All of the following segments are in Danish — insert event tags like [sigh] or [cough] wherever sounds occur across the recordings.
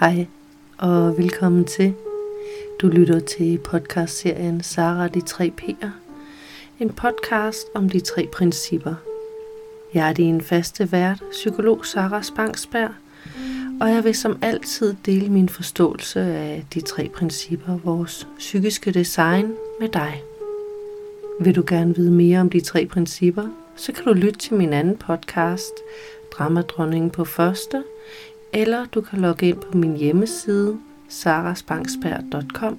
Hej og velkommen til. Du lytter til podcastserien Sara de tre P'er. En podcast om de tre principper. Jeg er din faste vært, psykolog Sara Spangsberg, og jeg vil som altid dele min forståelse af de tre principper, vores psykiske design, med dig. Vil du gerne vide mere om de tre principper, så kan du lytte til min anden podcast, Dramadronningen på første, eller du kan logge ind på min hjemmeside, sarasbangsberg.com.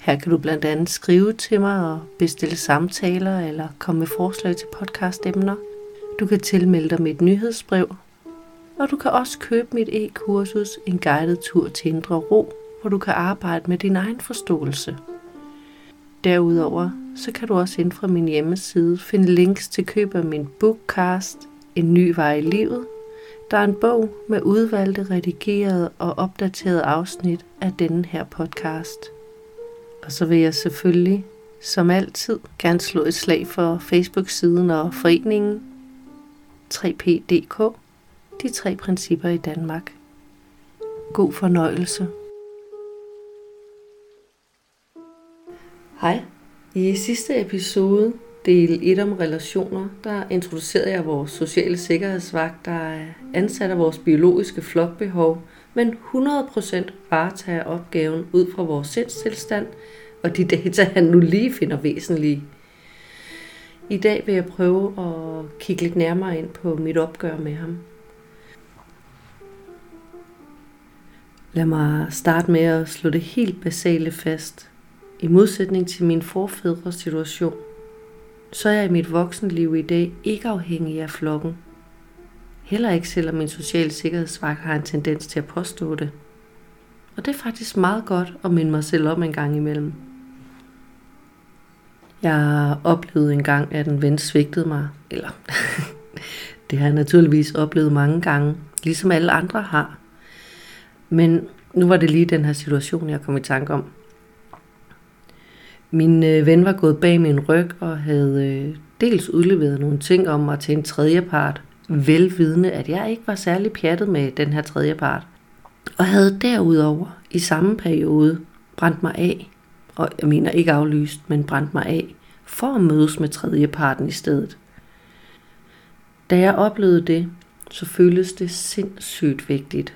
Her kan du blandt andet skrive til mig og bestille samtaler eller komme med forslag til podcastemner. Du kan tilmelde dig mit nyhedsbrev, og du kan også købe mit e-kursus En guided tur til Indre Ro, hvor du kan arbejde med din egen forståelse. Derudover så kan du også ind fra min hjemmeside finde links til køb af min bookcast En ny vej i livet, der er en bog med udvalgte, redigerede og opdaterede afsnit af denne her podcast. Og så vil jeg selvfølgelig, som altid, gerne slå et slag for Facebook-siden og foreningen 3PDK, de tre principper i Danmark. God fornøjelse. Hej. I sidste episode del 1 om relationer, der introducerede jeg vores sociale sikkerhedsvagt, der er ansat af vores biologiske flokbehov, men 100% varetager opgaven ud fra vores sindstilstand og de data, han nu lige finder væsentlige. I dag vil jeg prøve at kigge lidt nærmere ind på mit opgør med ham. Lad mig starte med at slå det helt basale fast. I modsætning til min forfædres situation – så er jeg i mit voksenliv i dag ikke afhængig af flokken. Heller ikke selvom min sociale sikkerhedsvagt har en tendens til at påstå det. Og det er faktisk meget godt at minde mig selv om en gang imellem. Jeg oplevede en gang, at en ven svigtede mig. Eller, [laughs] det har jeg naturligvis oplevet mange gange, ligesom alle andre har. Men nu var det lige den her situation, jeg kom i tanke om. Min øh, ven var gået bag min ryg og havde øh, dels udleveret nogle ting om mig til en tredjepart, velvidende, at jeg ikke var særlig pjattet med den her tredjepart. Og havde derudover i samme periode brændt mig af, og jeg mener ikke aflyst, men brændt mig af, for at mødes med tredjeparten i stedet. Da jeg oplevede det, så føltes det sindssygt vigtigt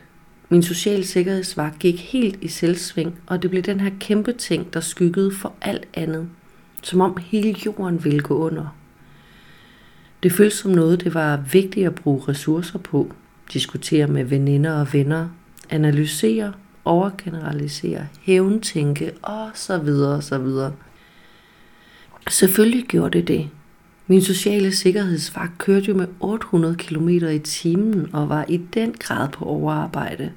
min sociale sikkerhedsvagt gik helt i selvsving, og det blev den her kæmpe ting, der skyggede for alt andet. Som om hele jorden ville gå under. Det føltes som noget, det var vigtigt at bruge ressourcer på. Diskutere med veninder og venner. Analysere, overgeneralisere, hævntænke og så videre og så videre. Selvfølgelig gjorde det det. Min sociale sikkerhedsvagt kørte jo med 800 km i timen og var i den grad på overarbejde.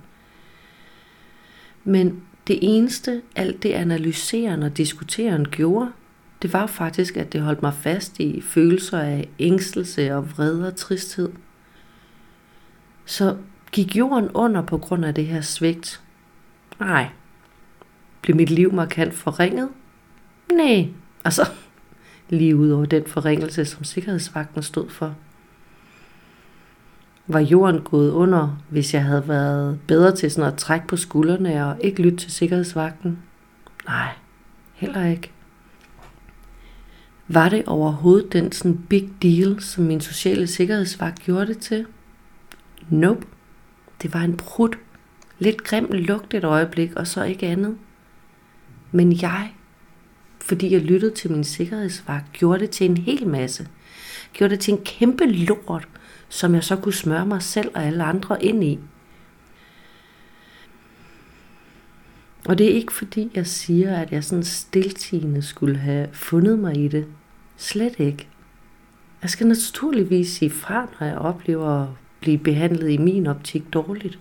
Men det eneste, alt det analyserende og diskuterende gjorde, det var faktisk, at det holdt mig fast i følelser af ængstelse og vrede og tristhed. Så gik jorden under på grund af det her svigt? Nej. Blev mit liv markant forringet? Nej. Altså, lige ud over den forringelse, som sikkerhedsvagten stod for. Var jorden gået under, hvis jeg havde været bedre til sådan at trække på skuldrene og ikke lytte til sikkerhedsvagten? Nej, heller ikke. Var det overhovedet den sådan big deal, som min sociale sikkerhedsvagt gjorde det til? Nope. Det var en prut. Lidt grim lugt et øjeblik, og så ikke andet. Men jeg fordi jeg lyttede til min sikkerhedsvagt, gjorde det til en hel masse. Gjorde det til en kæmpe lort, som jeg så kunne smøre mig selv og alle andre ind i. Og det er ikke fordi, jeg siger, at jeg sådan stiltigende skulle have fundet mig i det. Slet ikke. Jeg skal naturligvis sige fra, når jeg oplever at blive behandlet i min optik dårligt.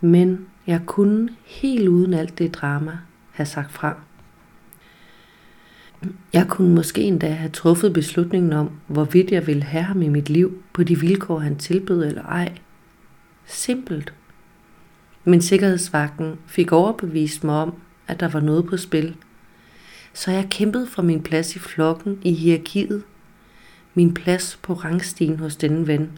Men jeg kunne helt uden alt det drama have sagt fra. Jeg kunne måske endda have truffet beslutningen om, hvorvidt jeg ville have ham i mit liv på de vilkår, han tilbød eller ej. Simpelt. Men sikkerhedsvagten fik overbevist mig om, at der var noget på spil. Så jeg kæmpede for min plads i flokken i hierarkiet. Min plads på rangstigen hos denne ven.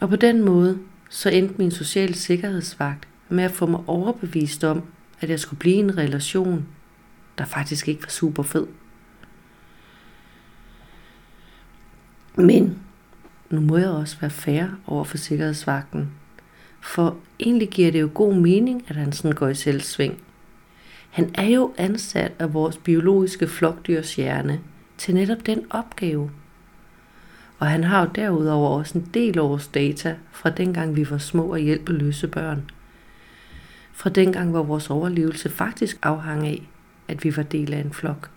Og på den måde så endte min sociale sikkerhedsvagt med at få mig overbevist om, at jeg skulle blive i en relation, der faktisk ikke var super fed. Men nu må jeg også være fair over for sikkerhedsvagten. For egentlig giver det jo god mening, at han sådan går i selvsving. Han er jo ansat af vores biologiske flokdyrs hjerne til netop den opgave. Og han har jo derudover også en del års data fra dengang vi var små og hjælpeløse børn. Fra dengang, hvor vores overlevelse faktisk afhang af, at vi var del af en flok.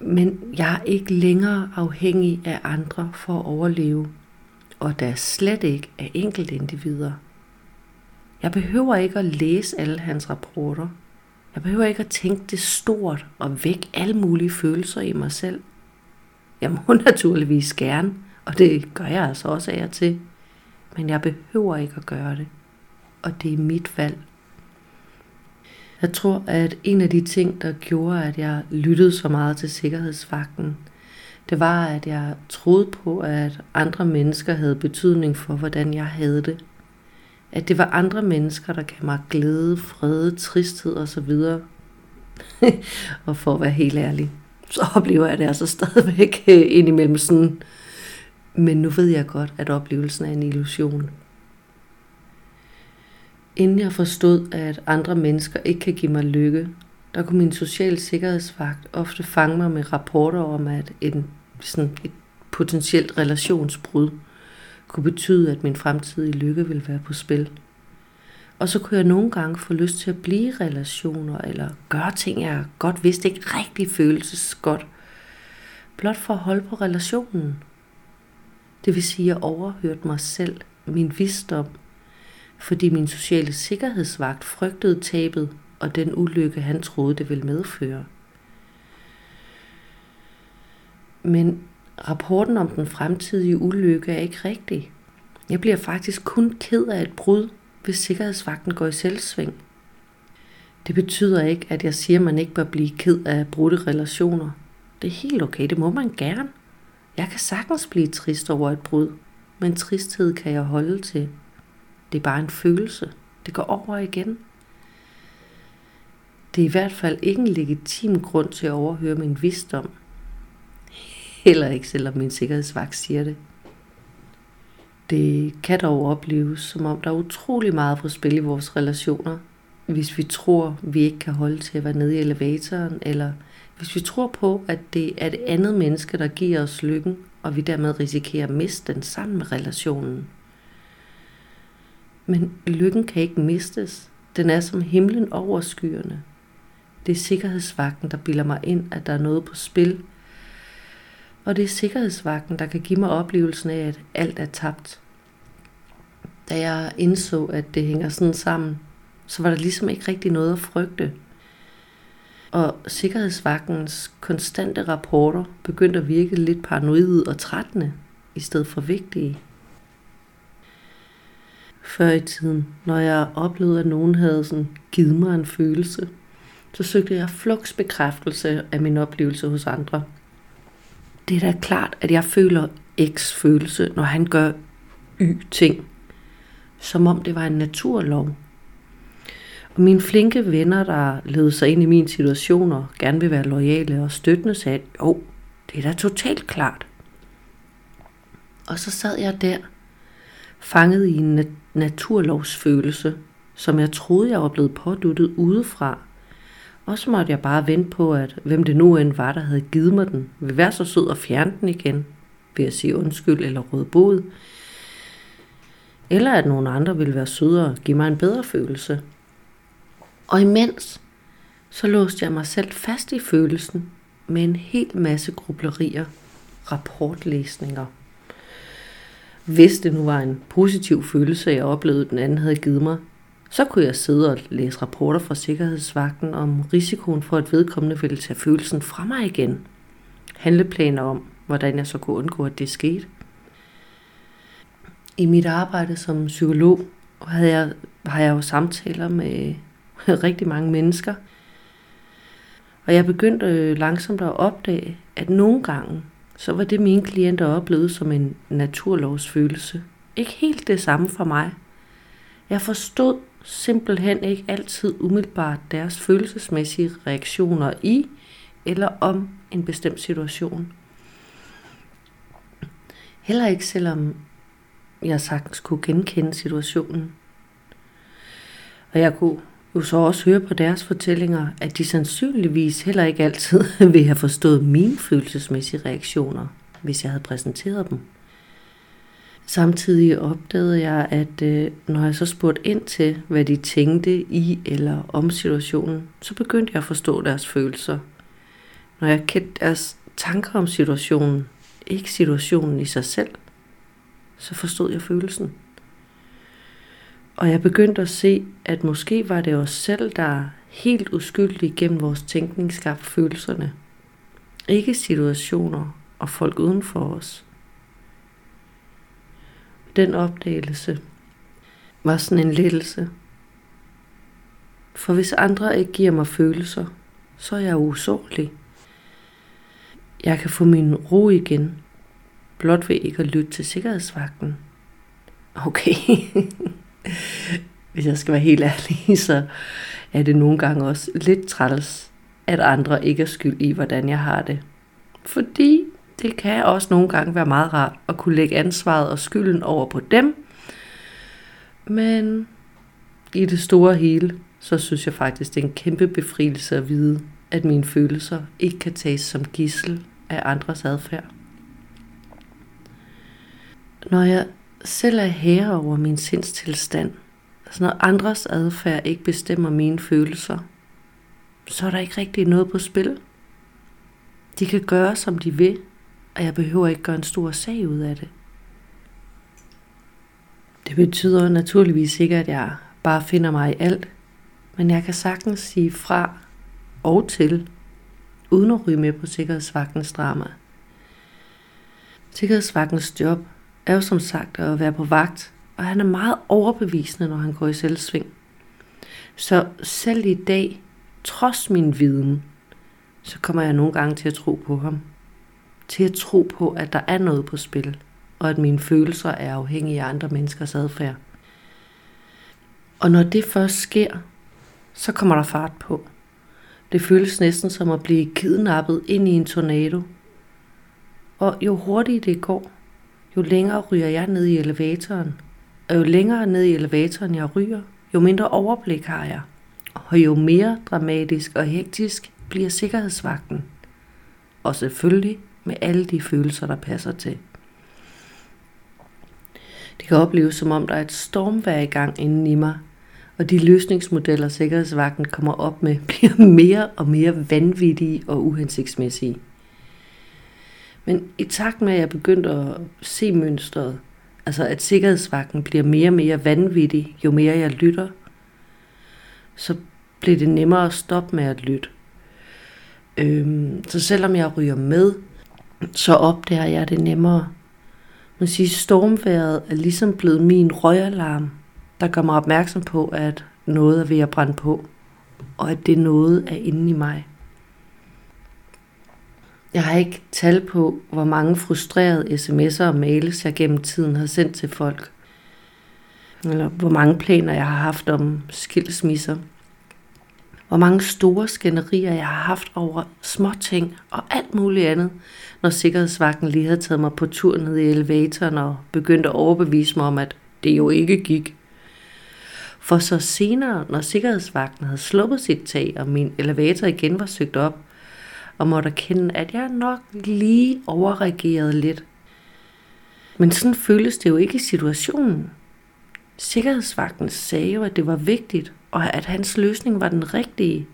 Men jeg er ikke længere afhængig af andre for at overleve, og der er slet ikke af enkeltindivider. Jeg behøver ikke at læse alle hans rapporter. Jeg behøver ikke at tænke det stort og vække alle mulige følelser i mig selv. Jeg må [laughs] naturligvis gerne, og det gør jeg altså også af og til. Men jeg behøver ikke at gøre det. Og det er mit valg. Jeg tror, at en af de ting, der gjorde, at jeg lyttede så meget til sikkerhedsvagten, det var, at jeg troede på, at andre mennesker havde betydning for, hvordan jeg havde det. At det var andre mennesker, der gav mig glæde, fred, tristhed osv. [laughs] og for at være helt ærlig, så oplever jeg det altså stadigvæk øh, indimellem sådan. Men nu ved jeg godt, at oplevelsen er en illusion. Inden jeg forstod, at andre mennesker ikke kan give mig lykke, der kunne min social sikkerhedsvagt ofte fange mig med rapporter om, at en, sådan et potentielt relationsbrud kunne betyde, at min fremtidige lykke ville være på spil. Og så kunne jeg nogle gange få lyst til at blive i relationer, eller gøre ting, jeg godt vidste ikke rigtig føltes godt. Blot for at holde på relationen. Det vil sige, at jeg overhørte mig selv, min visdom, fordi min sociale sikkerhedsvagt frygtede tabet og den ulykke, han troede, det ville medføre. Men rapporten om den fremtidige ulykke er ikke rigtig. Jeg bliver faktisk kun ked af et brud, hvis sikkerhedsvagten går i selvsving. Det betyder ikke, at jeg siger, at man ikke bør blive ked af brudte relationer. Det er helt okay, det må man gerne. Jeg kan sagtens blive trist over et brud, men tristhed kan jeg holde til. Det er bare en følelse. Det går over igen. Det er i hvert fald ikke en legitim grund til at overhøre min visdom. Heller ikke, selvom min sikkerhedsvagt siger det. Det kan dog opleves, som om der er utrolig meget på spil i vores relationer, hvis vi tror, vi ikke kan holde til at være nede i elevatoren, eller hvis vi tror på, at det er det andet menneske, der giver os lykken, og vi dermed risikerer at miste den samme relationen. Men lykken kan ikke mistes. Den er som himlen over skyerne. Det er sikkerhedsvagten, der bilder mig ind, at der er noget på spil. Og det er sikkerhedsvagten, der kan give mig oplevelsen af, at alt er tabt. Da jeg indså, at det hænger sådan sammen, så var der ligesom ikke rigtig noget at frygte. Og sikkerhedsvagtens konstante rapporter begyndte at virke lidt paranoide og trættende, i stedet for vigtige. Før i tiden, når jeg oplevede, at nogen havde sådan givet mig en følelse, så søgte jeg flux bekræftelse af min oplevelse hos andre. Det er da klart, at jeg føler X følelse, når han gør Y ting. Som om det var en naturlov. Og mine flinke venner, der led sig ind i min situation og gerne vil være lojale og støttende, sagde, jo, det er da totalt klart. Og så sad jeg der, fanget i en naturlovsfølelse, som jeg troede, jeg var blevet påduttet udefra. Og så måtte jeg bare vente på, at hvem det nu end var, der havde givet mig den, vil være så sød og fjerne den igen, ved at sige undskyld eller råd bod. Eller at nogen andre ville være sødere og give mig en bedre følelse. Og imens, så låste jeg mig selv fast i følelsen med en hel masse grublerier, rapportlæsninger, hvis det nu var en positiv følelse, jeg oplevede, den anden havde givet mig, så kunne jeg sidde og læse rapporter fra Sikkerhedsvagten om risikoen for, at vedkommende ville tage følelsen fra mig igen. Handleplaner om, hvordan jeg så kunne undgå, at det skete. I mit arbejde som psykolog havde jeg, har jeg jo samtaler med [laughs] rigtig mange mennesker. Og jeg begyndte øh, langsomt at opdage, at nogle gange, så var det mine klienter oplevede som en naturlovsfølelse. Ikke helt det samme for mig. Jeg forstod simpelthen ikke altid umiddelbart deres følelsesmæssige reaktioner i eller om en bestemt situation. Heller ikke selvom jeg sagtens kunne genkende situationen. Og jeg kunne jo så også høre på deres fortællinger, at de sandsynligvis heller ikke altid [laughs] vil have forstået mine følelsesmæssige reaktioner, hvis jeg havde præsenteret dem. Samtidig opdagede jeg, at øh, når jeg så spurgte ind til, hvad de tænkte i eller om situationen, så begyndte jeg at forstå deres følelser. Når jeg kendte deres tanker om situationen, ikke situationen i sig selv, så forstod jeg følelsen. Og jeg begyndte at se, at måske var det os selv, der helt uskyldigt gennem vores tænkning skabte følelserne. Ikke situationer og folk uden for os. Den opdagelse var sådan en lettelse. For hvis andre ikke giver mig følelser, så er jeg usårlig. Jeg kan få min ro igen, blot ved ikke at lytte til sikkerhedsvagten. Okay, [laughs] hvis jeg skal være helt ærlig, [laughs] så er det nogle gange også lidt træls, at andre ikke er skyld i, hvordan jeg har det. Fordi det kan også nogle gange være meget rart at kunne lægge ansvaret og skylden over på dem. Men i det store hele, så synes jeg faktisk, det er en kæmpe befrielse at vide, at mine følelser ikke kan tages som gissel af andres adfærd. Når jeg selv er herre over min sindstilstand, altså når andres adfærd ikke bestemmer mine følelser, så er der ikke rigtig noget på spil. De kan gøre, som de vil, og jeg behøver ikke gøre en stor sag ud af det. Det betyder naturligvis ikke, at jeg bare finder mig i alt, men jeg kan sagtens sige fra og til, uden at ryge med på sikkerhedsvagtens drama. Sikkerhedsvagtens job er jo som sagt at være på vagt, og han er meget overbevisende, når han går i selvsving. Så selv i dag, trods min viden, så kommer jeg nogle gange til at tro på ham. Til at tro på, at der er noget på spil, og at mine følelser er afhængige af andre menneskers adfærd. Og når det først sker, så kommer der fart på. Det føles næsten som at blive kidnappet ind i en tornado. Og jo hurtigere det går, jo længere ryger jeg ned i elevatoren. Og jo længere ned i elevatoren jeg ryger, jo mindre overblik har jeg. Og jo mere dramatisk og hektisk bliver sikkerhedsvagten. Og selvfølgelig med alle de følelser, der passer til. Det kan opleves som om, der er et stormvær i gang inden i mig, og de løsningsmodeller, sikkerhedsvagten kommer op med, [laughs] bliver mere og mere vanvittige og uhensigtsmæssige. Men i takt med, at jeg begyndte at se mønstret, altså at sikkerhedsvagten bliver mere og mere vanvittig, jo mere jeg lytter, så bliver det nemmere at stoppe med at lytte. Øhm, så selvom jeg ryger med, så opdager jeg det nemmere. Man siger, stormværet er ligesom blevet min røgalarm, der gør mig opmærksom på, at noget er ved at brænde på, og at det noget er inde i mig. Jeg har ikke tal på, hvor mange frustrerede sms'er og mails jeg gennem tiden har sendt til folk. Eller hvor mange planer jeg har haft om skilsmisser. Hvor mange store skænderier jeg har haft over små ting og alt muligt andet, når sikkerhedsvagten lige havde taget mig på tur ned i elevatoren og begyndt at overbevise mig om, at det jo ikke gik. For så senere, når sikkerhedsvagten havde sluppet sit tag, og min elevator igen var søgt op, og måtte erkende, at jeg nok lige overreagerede lidt. Men sådan føles det jo ikke i situationen. Sikkerhedsvagten sagde jo, at det var vigtigt, og at hans løsning var den rigtige.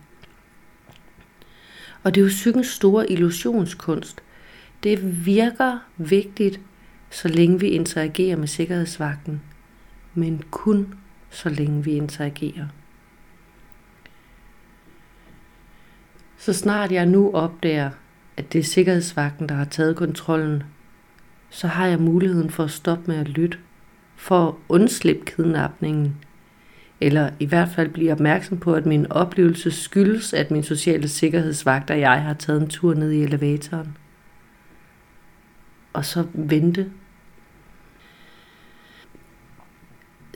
Og det er jo psykens store illusionskunst. Det virker vigtigt, så længe vi interagerer med sikkerhedsvagten, men kun så længe vi interagerer. Så snart jeg nu opdager, at det er sikkerhedsvagten, der har taget kontrollen, så har jeg muligheden for at stoppe med at lytte, for at undslippe kidnapningen, eller i hvert fald blive opmærksom på, at min oplevelse skyldes, at min sociale sikkerhedsvagt og jeg har taget en tur ned i elevatoren. og så vente.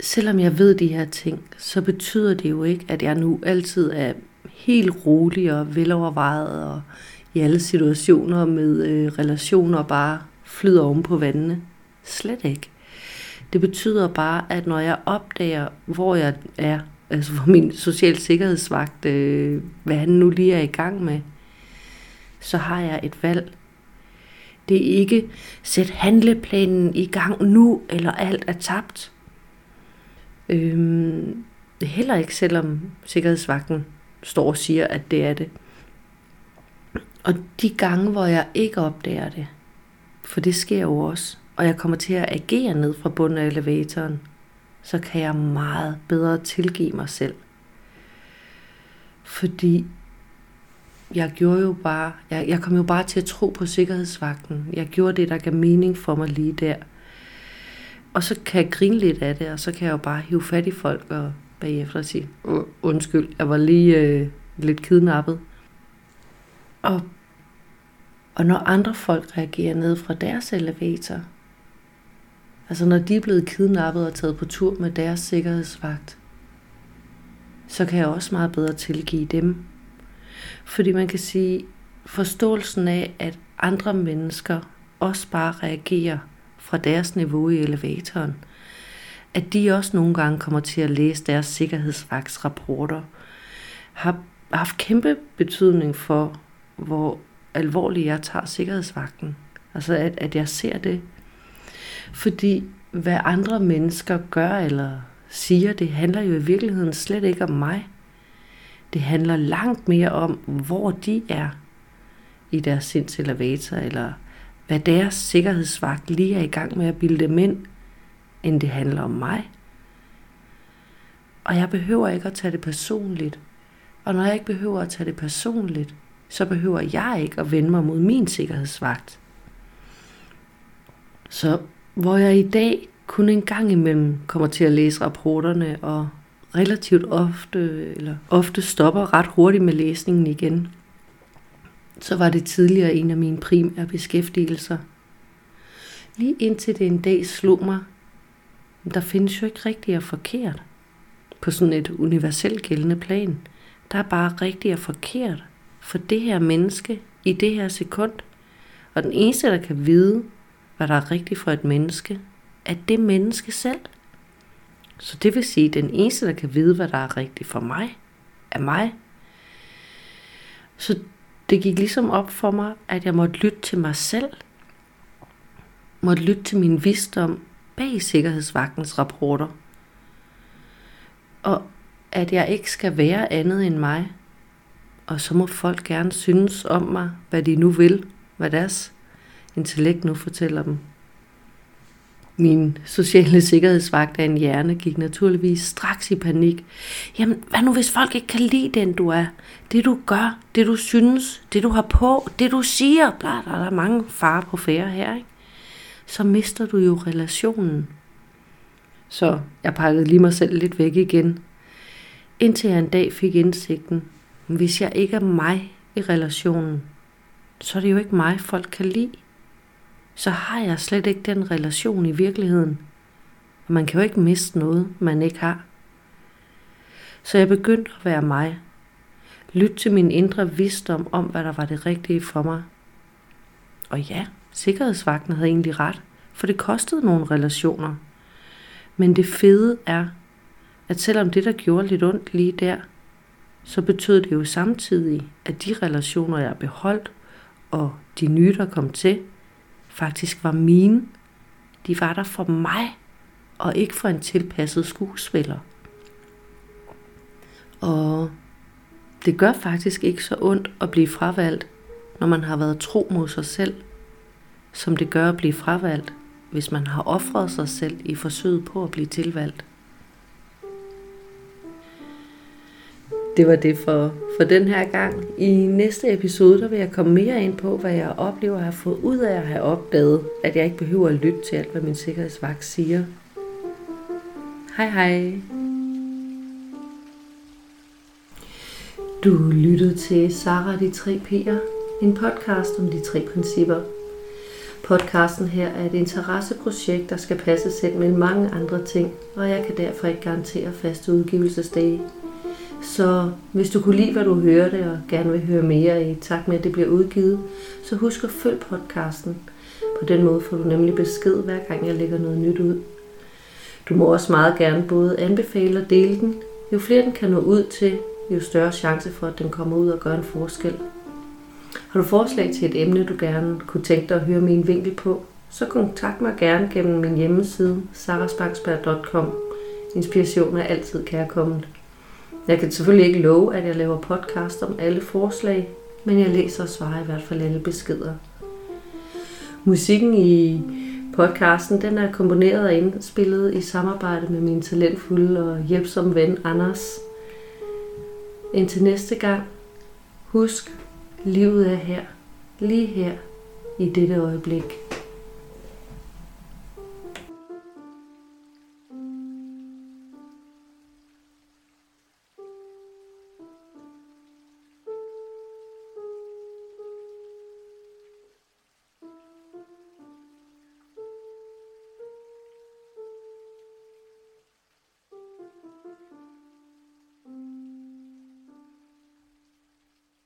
Selvom jeg ved de her ting, så betyder det jo ikke, at jeg nu altid er helt rolig og velovervejet og i alle situationer med øh, relationer bare flyder oven på vandene. Slet ikke. Det betyder bare, at når jeg opdager, hvor jeg er, altså hvor min social sikkerhedsvagt, øh, hvad han nu lige er i gang med, så har jeg et valg. Det er ikke sæt handleplanen i gang nu, eller alt er tabt. Øhm, det heller ikke, selvom sikkerhedsvagten står og siger, at det er det. Og de gange, hvor jeg ikke opdager det, for det sker jo også, og jeg kommer til at agere ned fra bunden af elevatoren, så kan jeg meget bedre tilgive mig selv. Fordi jeg gjorde jo bare, jeg, jeg kom jo bare til at tro på sikkerhedsvagten. Jeg gjorde det, der gav mening for mig lige der. Og så kan jeg grine lidt af det, og så kan jeg jo bare hive fat i folk og bagefter og sige, undskyld, jeg var lige øh, lidt kidnappet. Og, og når andre folk reagerer ned fra deres elevator, altså når de er blevet kidnappet og taget på tur med deres sikkerhedsvagt, så kan jeg også meget bedre tilgive dem. Fordi man kan sige, forståelsen af, at andre mennesker også bare reagerer fra deres niveau i elevatoren, at de også nogle gange kommer til at læse deres sikkerhedsvagtsrapporter, har haft kæmpe betydning for, hvor alvorligt jeg tager sikkerhedsvagten. Altså at, at jeg ser det. Fordi hvad andre mennesker gør eller siger, det handler jo i virkeligheden slet ikke om mig. Det handler langt mere om, hvor de er i deres sindselevator, eller hvad deres sikkerhedsvagt lige er i gang med at bilde dem ind, end det handler om mig. Og jeg behøver ikke at tage det personligt. Og når jeg ikke behøver at tage det personligt, så behøver jeg ikke at vende mig mod min sikkerhedsvagt. Så hvor jeg i dag kun en gang imellem kommer til at læse rapporterne og relativt ofte, eller ofte stopper ret hurtigt med læsningen igen, så var det tidligere en af mine primære beskæftigelser. Lige indtil det en dag slog mig, der findes jo ikke rigtigt og forkert på sådan et universelt gældende plan. Der er bare rigtigt og forkert for det her menneske i det her sekund. Og den eneste, der kan vide, hvad der er rigtigt for et menneske, er det menneske selv. Så det vil sige, at den eneste, der kan vide, hvad der er rigtigt for mig, er mig. Så det gik ligesom op for mig, at jeg måtte lytte til mig selv. Måtte lytte til min visdom bag sikkerhedsvagtens rapporter. Og at jeg ikke skal være andet end mig. Og så må folk gerne synes om mig, hvad de nu vil, hvad deres intellekt nu fortæller dem. Min sociale sikkerhedsvagt af en hjerne gik naturligvis straks i panik. Jamen, hvad nu hvis folk ikke kan lide den, du er? Det du gør, det du synes, det du har på, det du siger, bla, bla, der er mange fare på færre her, ikke? Så mister du jo relationen. Så jeg pakkede lige mig selv lidt væk igen. Indtil jeg en dag fik indsigten. Hvis jeg ikke er mig i relationen, så er det jo ikke mig, folk kan lide så har jeg slet ikke den relation i virkeligheden. Og man kan jo ikke miste noget, man ikke har. Så jeg begyndte at være mig. Lyt til min indre visdom om, hvad der var det rigtige for mig. Og ja, sikkerhedsvagten havde egentlig ret, for det kostede nogle relationer. Men det fede er, at selvom det der gjorde lidt ondt lige der, så betød det jo samtidig, at de relationer, jeg beholdt, og de nye, der kom til, faktisk var mine. De var der for mig, og ikke for en tilpasset skuespiller. Og det gør faktisk ikke så ondt at blive fravalgt, når man har været tro mod sig selv, som det gør at blive fravalgt, hvis man har offret sig selv i forsøget på at blive tilvalgt. det var det for, for den her gang. I næste episode, der vil jeg komme mere ind på, hvad jeg oplever at have fået ud af at have opdaget, at jeg ikke behøver at lytte til alt, hvad min sikkerhedsvagt siger. Hej hej. Du lyttede til Sara de tre P'er, en podcast om de tre principper. Podcasten her er et interesseprojekt, der skal passe ind med mange andre ting, og jeg kan derfor ikke garantere faste udgivelsesdage. Så hvis du kunne lide, hvad du hørte, og gerne vil høre mere i takt med, at det bliver udgivet, så husk at følge podcasten. På den måde får du nemlig besked, hver gang jeg lægger noget nyt ud. Du må også meget gerne både anbefale og dele den. Jo flere den kan nå ud til, jo større chance for, at den kommer ud og gør en forskel. Har du forslag til et emne, du gerne kunne tænke dig at høre min vinkel på, så kontakt mig gerne gennem min hjemmeside sarasbaksberg.com. Inspiration er altid kærkommen. Jeg kan selvfølgelig ikke love, at jeg laver podcast om alle forslag, men jeg læser og svarer i hvert fald alle beskeder. Musikken i podcasten den er komponeret og indspillet i samarbejde med min talentfulde og hjælpsomme ven Anders. Indtil næste gang, husk, livet er her, lige her, i dette øjeblik.